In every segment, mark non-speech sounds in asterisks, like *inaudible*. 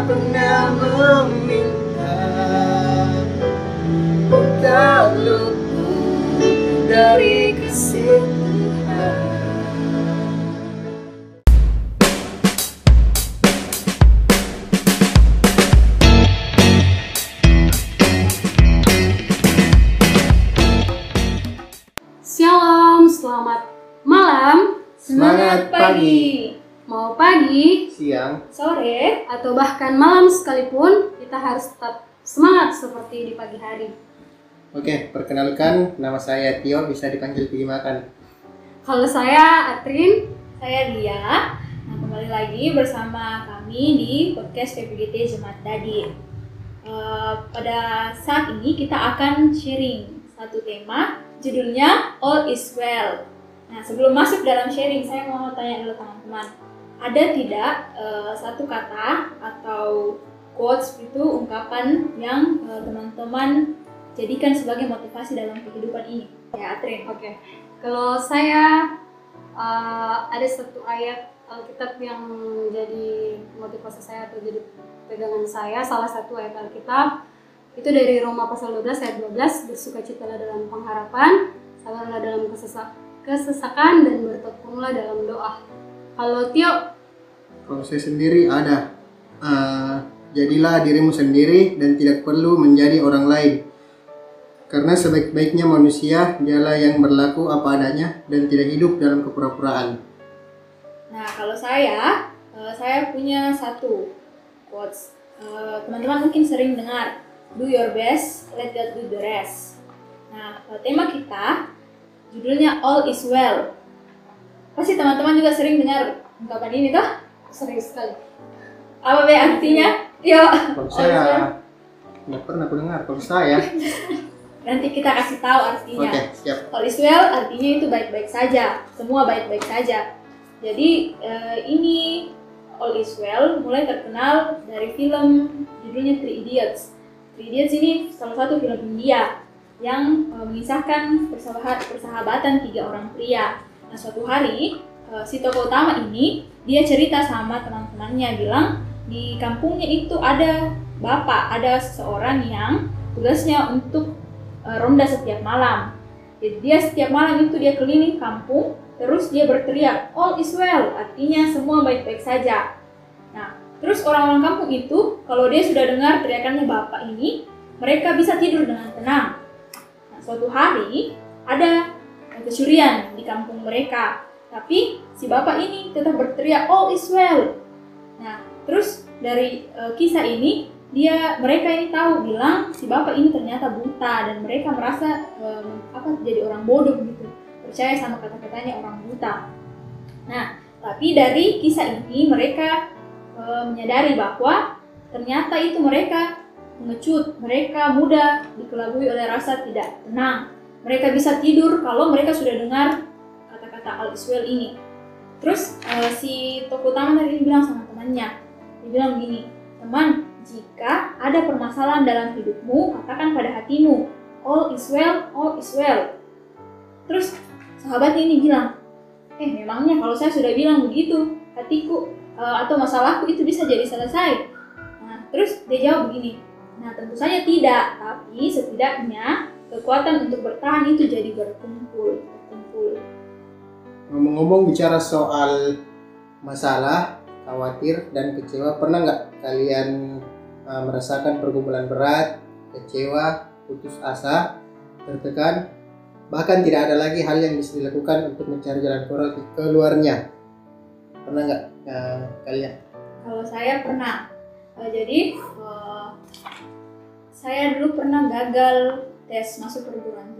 tak pernah meminta. Untuk luput dari kasih Tuhan Shalom, selamat malam, Semangat pagi. mau pagi, Siang. Sore atau bahkan malam sekalipun, kita harus tetap semangat seperti di pagi hari. Oke, perkenalkan nama saya Tio, bisa dipanggil Tinggi Makan. Kalau saya Atrin, saya Lia. Nah kembali lagi bersama kami di podcast PPGT Jemaat Dadi. Eh, pada saat ini kita akan sharing satu tema judulnya All is Well. Nah sebelum masuk dalam sharing saya mau tanya dulu teman-teman ada tidak eh, satu kata atau quotes itu ungkapan yang eh, teman-teman jadikan sebagai motivasi dalam kehidupan ini ya Atrin oke. Kalau saya eh, ada satu ayat Alkitab yang jadi motivasi saya atau jadi pegangan saya, salah satu ayat Alkitab itu dari Roma pasal 12 ayat 12 bersukacitalah dalam pengharapan, sabarlah dalam kesesa- kesesakan dan bertekunlah dalam doa. Kalau Tio Kalau saya sendiri ada eh, Jadilah dirimu sendiri dan tidak perlu menjadi orang lain Karena sebaik-baiknya manusia dialah yang berlaku apa adanya dan tidak hidup dalam kepura-puraan Nah, kalau saya, eh, saya punya satu quotes. Eh, teman-teman mungkin sering dengar, do your best, let God do the rest. Nah, tema kita judulnya All is Well. Pasti teman-teman juga sering dengar ungkapan ini toh? Sering sekali. Apa be artinya? Yuk, Kalau saya nggak pernah aku dengar kalau saya *laughs* nanti kita kasih tahu artinya. Oke, siap All is well artinya itu baik-baik saja, semua baik-baik saja. Jadi eh, ini All is well mulai terkenal dari film judulnya Three Idiots. Three Idiots ini salah satu film India yang eh, mengisahkan persahabat- persahabatan tiga orang pria. Nah suatu hari eh, si tokoh utama ini dia cerita sama teman-temannya bilang di kampungnya itu ada bapak, ada seseorang yang tugasnya untuk eh, ronda setiap malam. Jadi dia setiap malam itu dia keliling kampung, terus dia berteriak, all is well, artinya semua baik-baik saja. Nah, terus orang-orang kampung itu, kalau dia sudah dengar teriakannya bapak ini, mereka bisa tidur dengan tenang. Nah, suatu hari ada kecurian di kampung mereka, tapi si bapak ini tetap berteriak, all is well. Nah, terus dari eh, kisah ini dia mereka ini tahu bilang si bapak ini ternyata buta dan mereka merasa em, apa jadi orang bodoh gitu percaya sama kata-katanya orang buta. Nah tapi dari kisah ini mereka em, menyadari bahwa ternyata itu mereka mengecut mereka mudah dikelabui oleh rasa tidak tenang mereka bisa tidur kalau mereka sudah dengar kata-kata all is well ini terus eh, si tokoh utama tadi bilang sama temannya dia bilang gini teman jika ada permasalahan dalam hidupmu, katakan pada hatimu, all is well, all is well. Terus sahabat ini bilang, eh memangnya kalau saya sudah bilang begitu, hatiku eh, atau masalahku itu bisa jadi selesai. Nah, terus dia jawab begini, nah tentu saja tidak, tapi setidaknya kekuatan untuk bertahan itu jadi berkumpul, berkumpul. Ngomong-ngomong bicara soal masalah, khawatir, dan kecewa, pernah nggak kalian uh, merasakan pergumulan berat, kecewa, putus asa, tertekan, bahkan tidak ada lagi hal yang bisa dilakukan untuk mencari jalan keluar keluarnya? Pernah nggak uh, kalian? Kalau saya pernah, Eh, jadi eh, saya dulu pernah gagal tes masuk perguruan.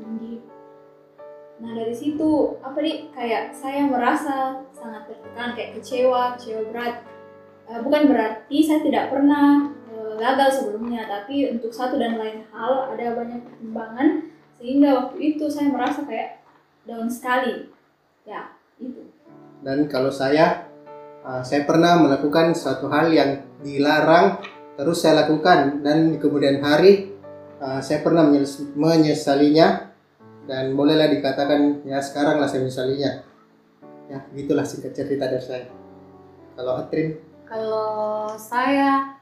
Nah dari situ apa nih kayak saya merasa sangat tertekan, kayak kecewa, kecewa berat. Eh, bukan berarti saya tidak pernah eh, gagal sebelumnya, tapi untuk satu dan lain hal ada banyak pertimbangan sehingga waktu itu saya merasa kayak down sekali. Ya itu. Dan kalau saya, uh, saya pernah melakukan suatu hal yang dilarang, terus saya lakukan, dan di kemudian hari saya pernah menyes- menyesalinya, dan bolehlah dikatakan ya sekarang lah saya menyesalinya. Ya, gitulah singkat cerita dari saya. Kalau Atrin, Kalau saya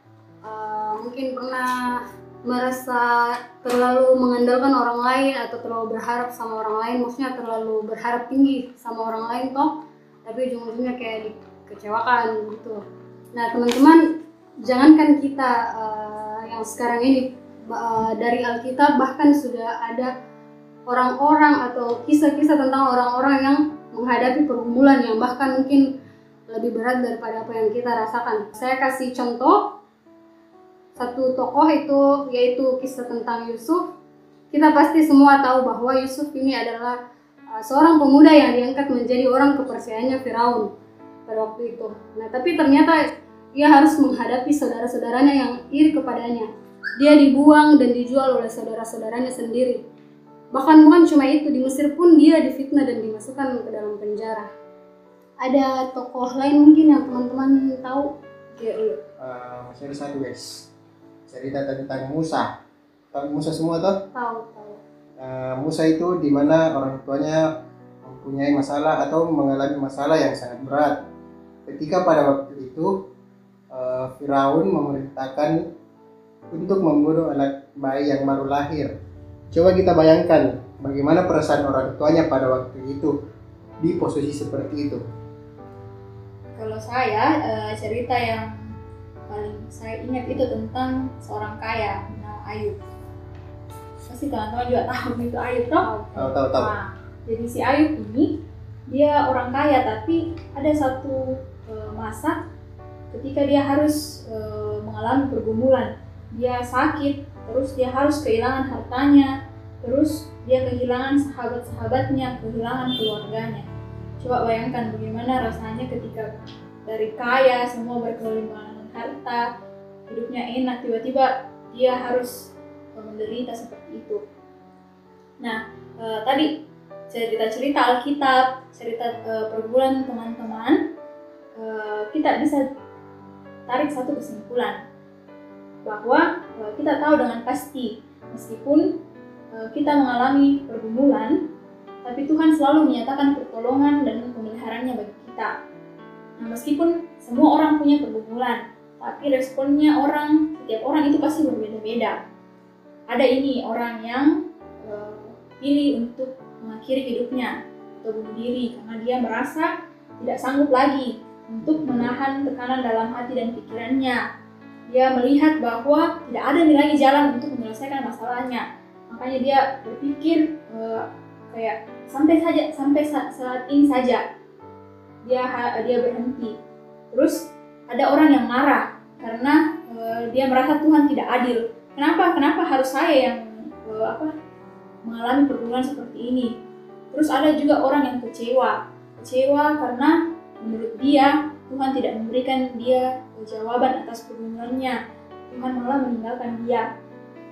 uh, mungkin pernah merasa terlalu mengandalkan orang lain atau terlalu berharap sama orang lain maksudnya terlalu berharap tinggi sama orang lain toh tapi ujung-ujungnya kayak dikecewakan gitu nah teman-teman jangankan kita uh, yang sekarang ini uh, dari Alkitab bahkan sudah ada orang-orang atau kisah-kisah tentang orang-orang yang menghadapi pergumulan yang bahkan mungkin lebih berat daripada apa yang kita rasakan. Saya kasih contoh satu tokoh itu yaitu kisah tentang Yusuf. Kita pasti semua tahu bahwa Yusuf ini adalah uh, seorang pemuda yang diangkat menjadi orang kepercayaannya Firaun pada waktu itu. Nah, tapi ternyata ia harus menghadapi saudara-saudaranya yang iri kepadanya. Dia dibuang dan dijual oleh saudara-saudaranya sendiri. Bahkan bukan cuma itu, di Mesir pun dia difitnah dan dimasukkan ke dalam penjara. Ada tokoh lain mungkin yang teman-teman tahu? Ya, uh, masih ada satu guys cerita tentang Musa. Tahu Musa semua tuh? Tahu, tahu. Uh, Musa itu di mana orang tuanya mempunyai masalah atau mengalami masalah yang sangat berat. Ketika pada waktu itu uh, Firaun memerintahkan untuk membunuh anak bayi yang baru lahir. Coba kita bayangkan bagaimana perasaan orang tuanya pada waktu itu di posisi seperti itu. Kalau saya uh, cerita yang paling saya ingat itu tentang seorang kaya bernama Ayub. Pasti teman-teman juga tahu itu Ayub toh? Tahu. Tahu tahu nah, jadi si Ayub ini dia orang kaya tapi ada satu e, masa ketika dia harus e, mengalami pergumulan. Dia sakit terus dia harus kehilangan hartanya. Terus dia kehilangan sahabat-sahabatnya kehilangan keluarganya. Coba bayangkan bagaimana rasanya ketika dari kaya semua berkelimpahan harta hidupnya enak tiba-tiba dia harus menderita seperti itu. Nah e, tadi cerita-cerita Alkitab cerita e, teman-teman e, kita bisa tarik satu kesimpulan bahwa e, kita tahu dengan pasti meskipun e, kita mengalami pergumulan tapi Tuhan selalu menyatakan pertolongan dan pemeliharaannya bagi kita. Nah, meskipun semua orang punya pergumulan, tapi responnya orang setiap orang itu pasti berbeda-beda ada ini orang yang uh, pilih untuk mengakhiri hidupnya atau bunuh diri karena dia merasa tidak sanggup lagi untuk menahan tekanan dalam hati dan pikirannya dia melihat bahwa tidak ada lagi jalan untuk menyelesaikan masalahnya makanya dia berpikir uh, kayak sampai saja sampai saat, ini saja dia dia berhenti terus ada orang yang marah karena uh, dia merasa Tuhan tidak adil. Kenapa? Kenapa harus saya yang uh, apa mengalami pergumulan seperti ini? Terus ada juga orang yang kecewa, kecewa karena menurut dia Tuhan tidak memberikan dia jawaban atas pergumulannya. Tuhan malah meninggalkan dia.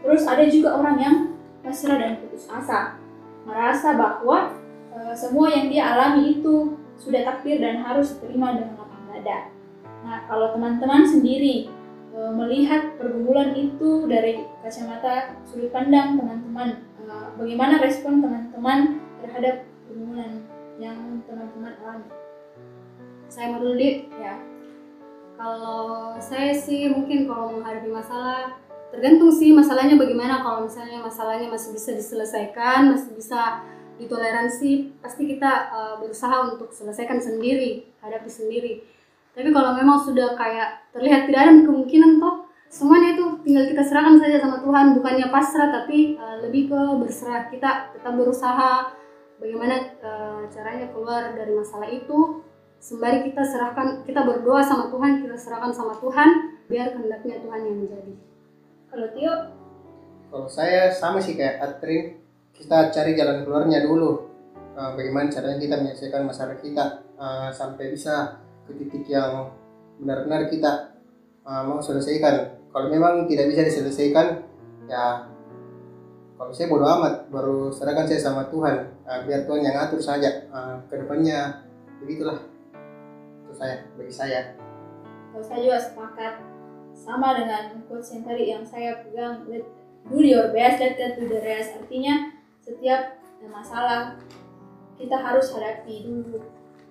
Terus ada juga orang yang pasrah dan putus asa, merasa bahwa uh, semua yang dia alami itu sudah takdir dan harus diterima dengan lapang dada. Nah, kalau teman-teman sendiri e, melihat pergumulan itu dari kacamata sudut pandang teman-teman, e, bagaimana respon teman-teman terhadap pergumulan yang teman-teman alami? Saya mau dulu, Ya. Kalau saya sih mungkin kalau menghadapi masalah tergantung sih masalahnya bagaimana. Kalau misalnya masalahnya masih bisa diselesaikan masih bisa ditoleransi pasti kita uh, berusaha untuk selesaikan sendiri hadapi sendiri. Tapi kalau memang sudah kayak terlihat tidak ada kemungkinan toh semuanya itu tinggal kita serahkan saja sama Tuhan. Bukannya pasrah tapi uh, lebih ke berserah. Kita tetap berusaha bagaimana uh, caranya keluar dari masalah itu sembari kita serahkan kita berdoa sama Tuhan kita serahkan sama Tuhan biar kehendaknya Tuhan yang menjadi. Kalau Tio? Kalau saya sama sih kayak Atrin kita cari jalan keluarnya dulu. Uh, bagaimana caranya kita menyelesaikan masalah kita. Uh, sampai bisa ke titik yang benar-benar kita uh, mau selesaikan. Kalau memang tidak bisa diselesaikan ya kalau saya bodoh amat. Baru serahkan saya sama Tuhan. Uh, biar Tuhan yang atur saja. Uh, ke depannya. Begitulah saya bagi saya. Kalau saya juga sepakat sama dengan quotes yang tadi yang saya pegang let do your best let that do the rest. Artinya setiap masalah kita harus hadapi dulu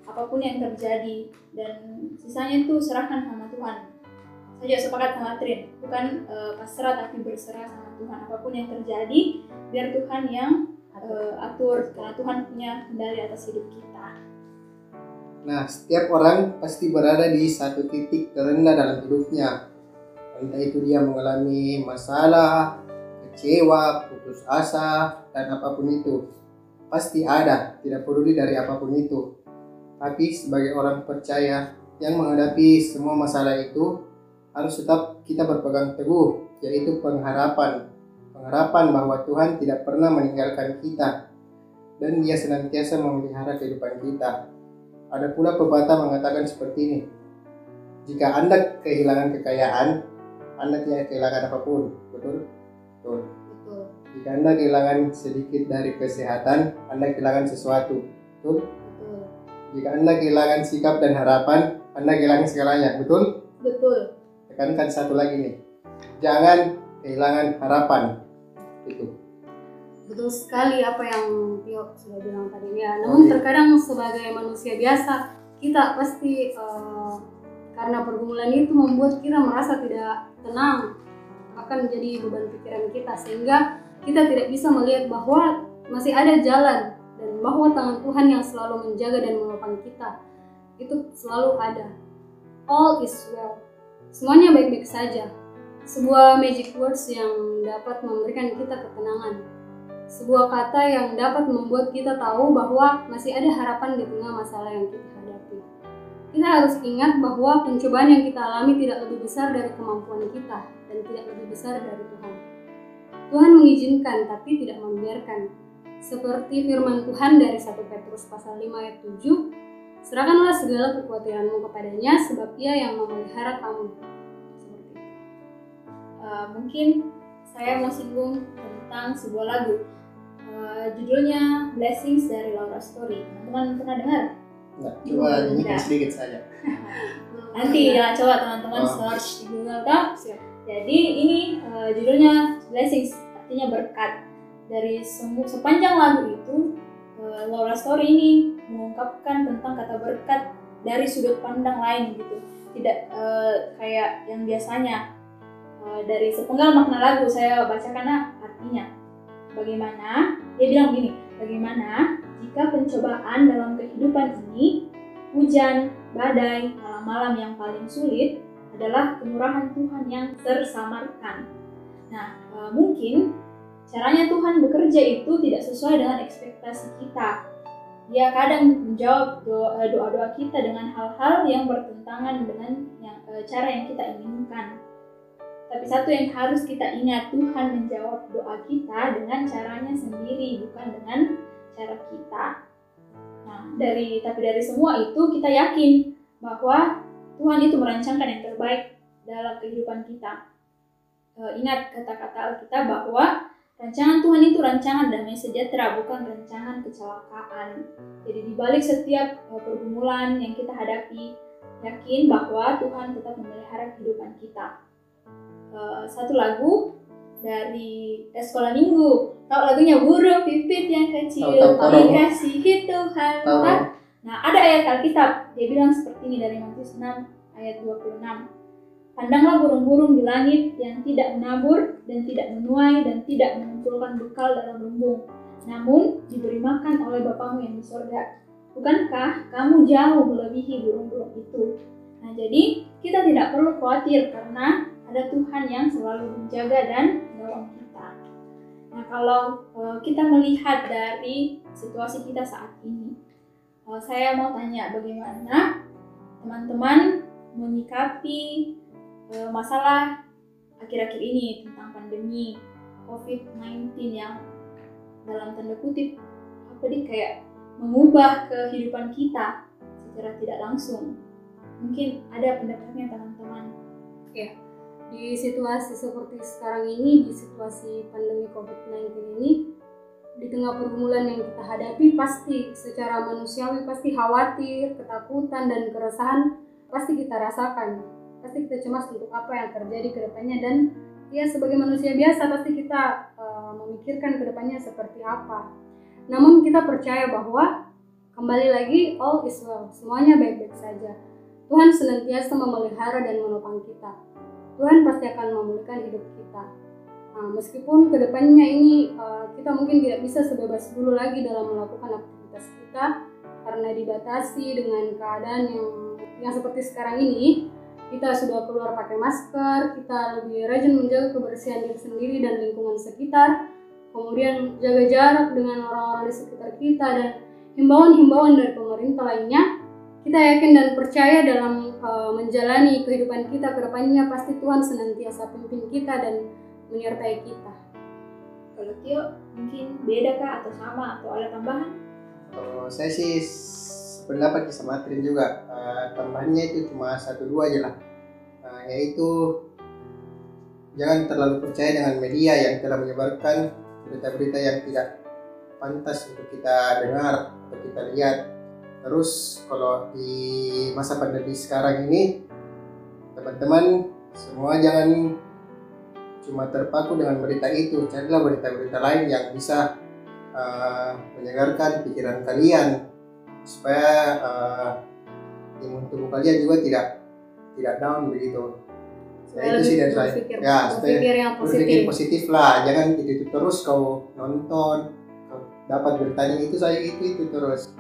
apa pun yang terjadi. Dan sisanya itu serahkan sama Tuhan. Saya juga sepakat sama Trin. Bukan eh, pasrah tapi berserah sama Tuhan. Apa pun yang terjadi biar Tuhan yang eh, atur. Karena Tuhan punya kendali atas hidup kita Nah, setiap orang pasti berada di satu titik terendah dalam hidupnya. Entah itu dia mengalami masalah, kecewa, putus asa, dan apa pun itu. Pasti ada, tidak peduli dari apa pun itu. Tapi sebagai orang percaya yang menghadapi semua masalah itu, harus tetap kita berpegang teguh, yaitu pengharapan. Pengharapan bahwa Tuhan tidak pernah meninggalkan kita, dan dia senantiasa memelihara kehidupan kita. Ada pula pepatah mengatakan seperti ini. Jika Anda kehilangan kekayaan, Anda tidak kehilangan apa pun. Betul? Betul. Betul. Jika Anda kehilangan sedikit dari kesehatan, Anda kehilangan sesuatu. Betul? Betul. Jika Anda kehilangan sikap dan harapan, Anda kehilangan segalanya. Betul? betul Tekankan satu lagi nih. Jangan kehilangan harapan. Itu. Betul sekali apa yang Tio sudah bilang tadi ya. Namun Oke. terkadang sebagai manusia biasa kita pasti eh, karena pergumulan itu membuat kita merasa tidak tenang akan menjadi beban pikiran kita sehingga kita tidak bisa melihat bahwa masih ada jalan dan bahwa tangan Tuhan yang selalu menjaga dan menopang kita itu selalu ada. All is well. Semuanya baik-baik saja. Sebuah magic words yang dapat memberikan kita ketenangan sebuah kata yang dapat membuat kita tahu bahwa masih ada harapan di tengah masalah yang kita hadapi. Kita harus ingat bahwa pencobaan yang kita alami tidak lebih besar dari kemampuan kita dan tidak lebih besar dari Tuhan. Tuhan mengizinkan tapi tidak membiarkan. Seperti firman Tuhan dari 1 Petrus pasal 5 ayat 7, serahkanlah segala kekhawatiranmu kepadanya sebab ia yang memelihara kamu. Eh, mungkin saya mau singgung tentang sebuah lagu Eh, judulnya Blessings dari Laura Story. Teman-teman pernah dengar? Nah, coba nyanyikan sedikit saja. *laughs* nanti ya coba teman-teman Oh. search di Google kan Siap. jadi ini eh, judulnya Blessings artinya berkat. Dari semu- sepanjang lagu itu eh, Laura Story ini mengungkapkan tentang kata berkat dari sudut pandang lain gitu. Tidak eh, kayak yang biasanya. Eh, dari sepenggal makna lagu saya bacakan artinya bagaimana? Dia bilang begini bagaimana jika pencobaan dalam kehidupan ini hujan badai malam-malam yang paling sulit adalah kemurahan Tuhan yang tersamarkan? Nah eh, mungkin caranya Tuhan bekerja itu tidak sesuai dengan ekspektasi kita. Dia kadang menjawab eh, doa-doa kita dengan hal-hal yang bertentangan dengan eh, cara yang kita inginkan tapi satu yang harus kita ingat, Tuhan menjawab doa kita dengan caranya sendiri, bukan dengan cara kita. Nah, dari tapi dari semua itu kita yakin bahwa Tuhan itu merancangkan yang terbaik dalam kehidupan kita. Eh, ingat kata-kata Alkitab bahwa rancangan Tuhan itu rancangan damai sejahtera, bukan rancangan kecelakaan. Jadi di balik setiap eh, pergumulan yang kita hadapi, yakin bahwa Tuhan tetap memelihara kehidupan kita. Eh, satu lagu dari sekolah minggu. Tahu lagunya burung pipit yang kecil dikasihi Tuhan. Kan? Nah, ada ayat Alkitab. Dia bilang seperti ini dari Matius 6 ayat 26. Pandanglah burung-burung di langit yang tidak menabur dan tidak menuai dan tidak mengumpulkan bekal dalam lumbung, namun diberi makan oleh Bapamu yang di sorga. Bukankah kamu jauh melebihi burung-burung itu? Nah, jadi kita tidak perlu khawatir karena ada Tuhan yang selalu menjaga dan menolong kita. Nah, kalau eh, kita melihat dari situasi kita saat ini, eh, saya mau tanya bagaimana teman-teman menyikapi eh, masalah akhir-akhir ini tentang pandemi COVID-19 yang dalam tanda kutip apa nih kayak mengubah kehidupan kita secara tidak langsung. Mungkin ada pendapatnya teman-teman. Di situasi seperti sekarang ini, di situasi pandemi COVID-19 ini, di tengah pergumulan yang kita hadapi, pasti secara manusiawi pasti khawatir, ketakutan, dan keresahan pasti kita rasakan. Pasti kita cemas untuk apa yang terjadi ke depannya dan ya sebagai manusia biasa pasti kita eh, memikirkan ke depannya seperti apa. Namun kita percaya bahwa kembali lagi all is well, semuanya baik-baik saja. Tuhan senantiasa memelihara dan menopang kita. Tuhan pasti akan memulihkan hidup kita. Nah, meskipun ke depannya ini uh, kita mungkin tidak bisa sebebas dulu lagi dalam melakukan aktivitas kita karena dibatasi dengan keadaan yang yang seperti sekarang ini. Kita sudah keluar pakai masker, kita lebih rajin menjaga kebersihan diri sendiri dan lingkungan sekitar, kemudian jaga jarak dengan orang-orang di sekitar kita dan himbauan-himbauan dari pemerintah lainnya kita yakin dan percaya dalam uh, menjalani kehidupan kita ke depannya pasti Tuhan senantiasa pimpin kita dan menyertai kita. Kalau Tio mungkin beda kah atau sama atau ada tambahan? Kalau saya sih pendapat sama Trin juga uh, tambahannya itu cuma satu dua aja lah uh, yaitu jangan terlalu percaya dengan media yang telah menyebarkan berita-berita yang tidak pantas untuk kita dengar atau kita lihat terus kalau di masa pandemi sekarang ini teman-teman semua jangan cuma terpaku dengan berita itu carilah berita-berita lain yang bisa uh, menyegarkan pikiran kalian supaya uh, imun tubuh kalian juga tidak tidak down begitu. Saya itu sih dari saya. Ya, yang positif. berpikir positif lah. Jangan itu, itu terus kau nonton, kau dapat bertanya itu saya itu itu terus.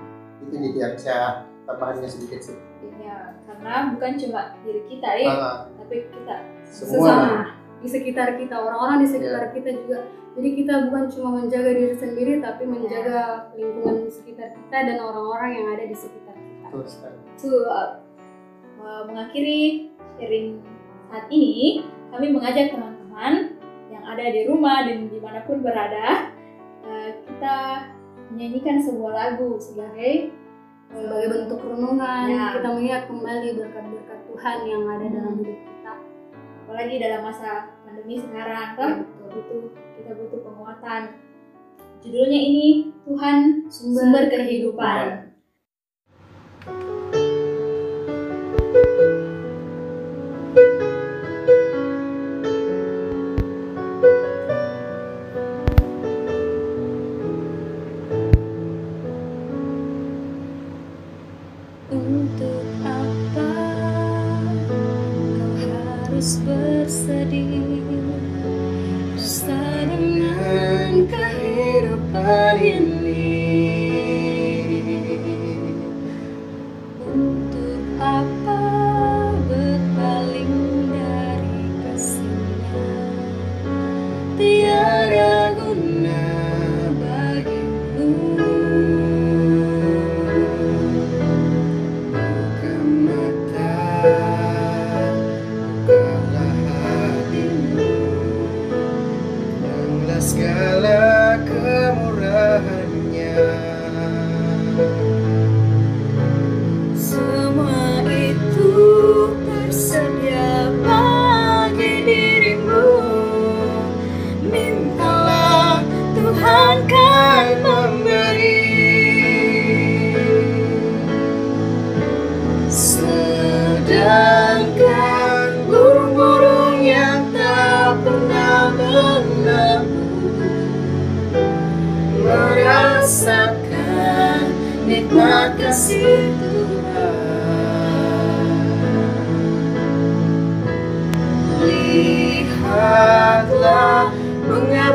Itu jadi yang saya tambahannya sedikit sih. Ya, karena bukan cuma diri kita ya, uh, tapi kita semua. Sesama di sekitar kita orang-orang di sekitar yeah. kita juga jadi kita bukan cuma menjaga diri sendiri tapi menjaga lingkungan di sekitar kita dan orang-orang yang ada di sekitar kita uh, uh, mengakhiri sharing saat ini kami mengajak teman-teman yang ada di rumah dan di mana pun berada uh, kita menyanyikan sebuah lagu sebagai sebagai bentuk renungan. ya. kita melihat kembali berkat-berkat Tuhan yang ada dalam hmm. hidup kita. Apalagi dalam masa pandemi sekarang. Kan butuh kita butuh penguatan. Judulnya ini Tuhan sumber, sumber kehidupan heard in me.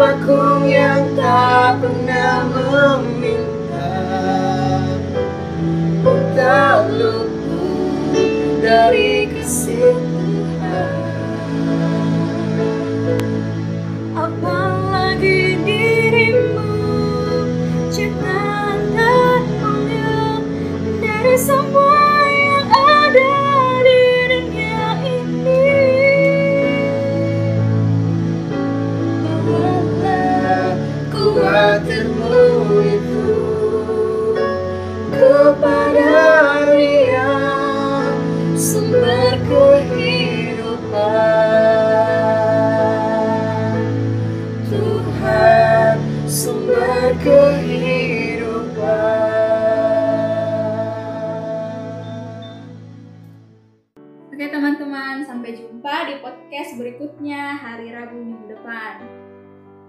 vakum yang tak pernah meminta. Tak luput dari kasih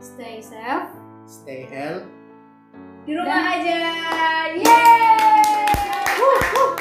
stay safe, stay healthy, di rumah Dan aja, yeay! Woo, woo.